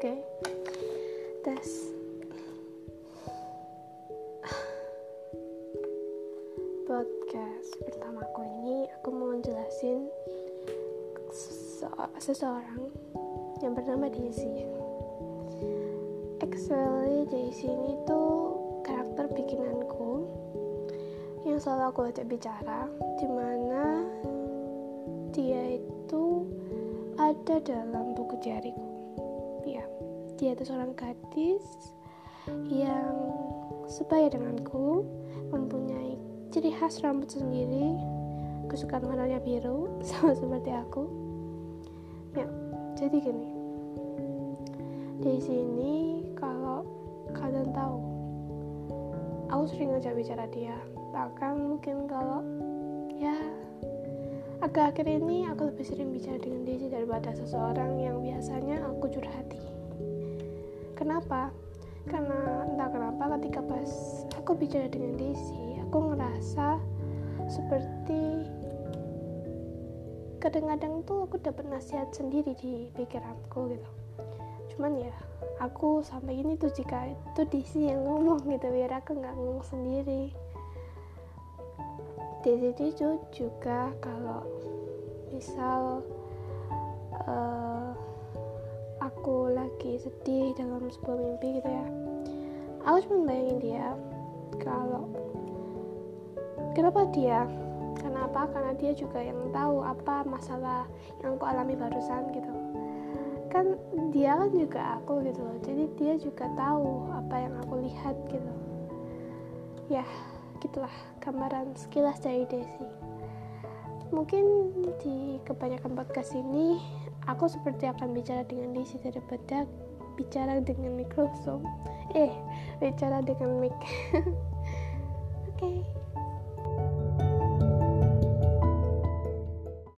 okay. tes. Podcast pertamaku ini aku mau jelasin seseorang yang bernama Daisy. Actually Daisy ini tuh karakter bikinanku yang selalu aku ajak bicara di mana dia itu ada dalam buku jariku ya dia itu seorang gadis yang sebaya denganku mempunyai ciri khas rambut sendiri kesukaan warnanya biru sama seperti aku. Ya jadi gini. Di sini kalau kalian tahu aku sering ngajak bicara dia. Bahkan mungkin kalau agak akhir ini aku lebih sering bicara dengan Daisy daripada seseorang yang biasanya aku curhati. Kenapa? Karena entah kenapa ketika pas aku bicara dengan Daisy aku ngerasa seperti kadang-kadang tuh aku dapat nasihat sendiri di pikiranku gitu. Cuman ya aku sampai ini tuh jika itu Desi yang ngomong gitu biar aku nggak ngomong sendiri Desi itu juga kalau misal uh, aku lagi sedih dalam sebuah mimpi gitu ya aku cuma bayangin dia kalau kenapa dia? Kenapa? Karena dia juga yang tahu apa masalah yang aku alami barusan gitu. Kan dia kan juga aku gitu loh jadi dia juga tahu apa yang aku lihat gitu. Ya gitulah gambaran sekilas dari Desi. Mungkin di kebanyakan podcast ini aku seperti akan bicara dengan Desi daripada bicara dengan mikrofon. Eh bicara dengan mic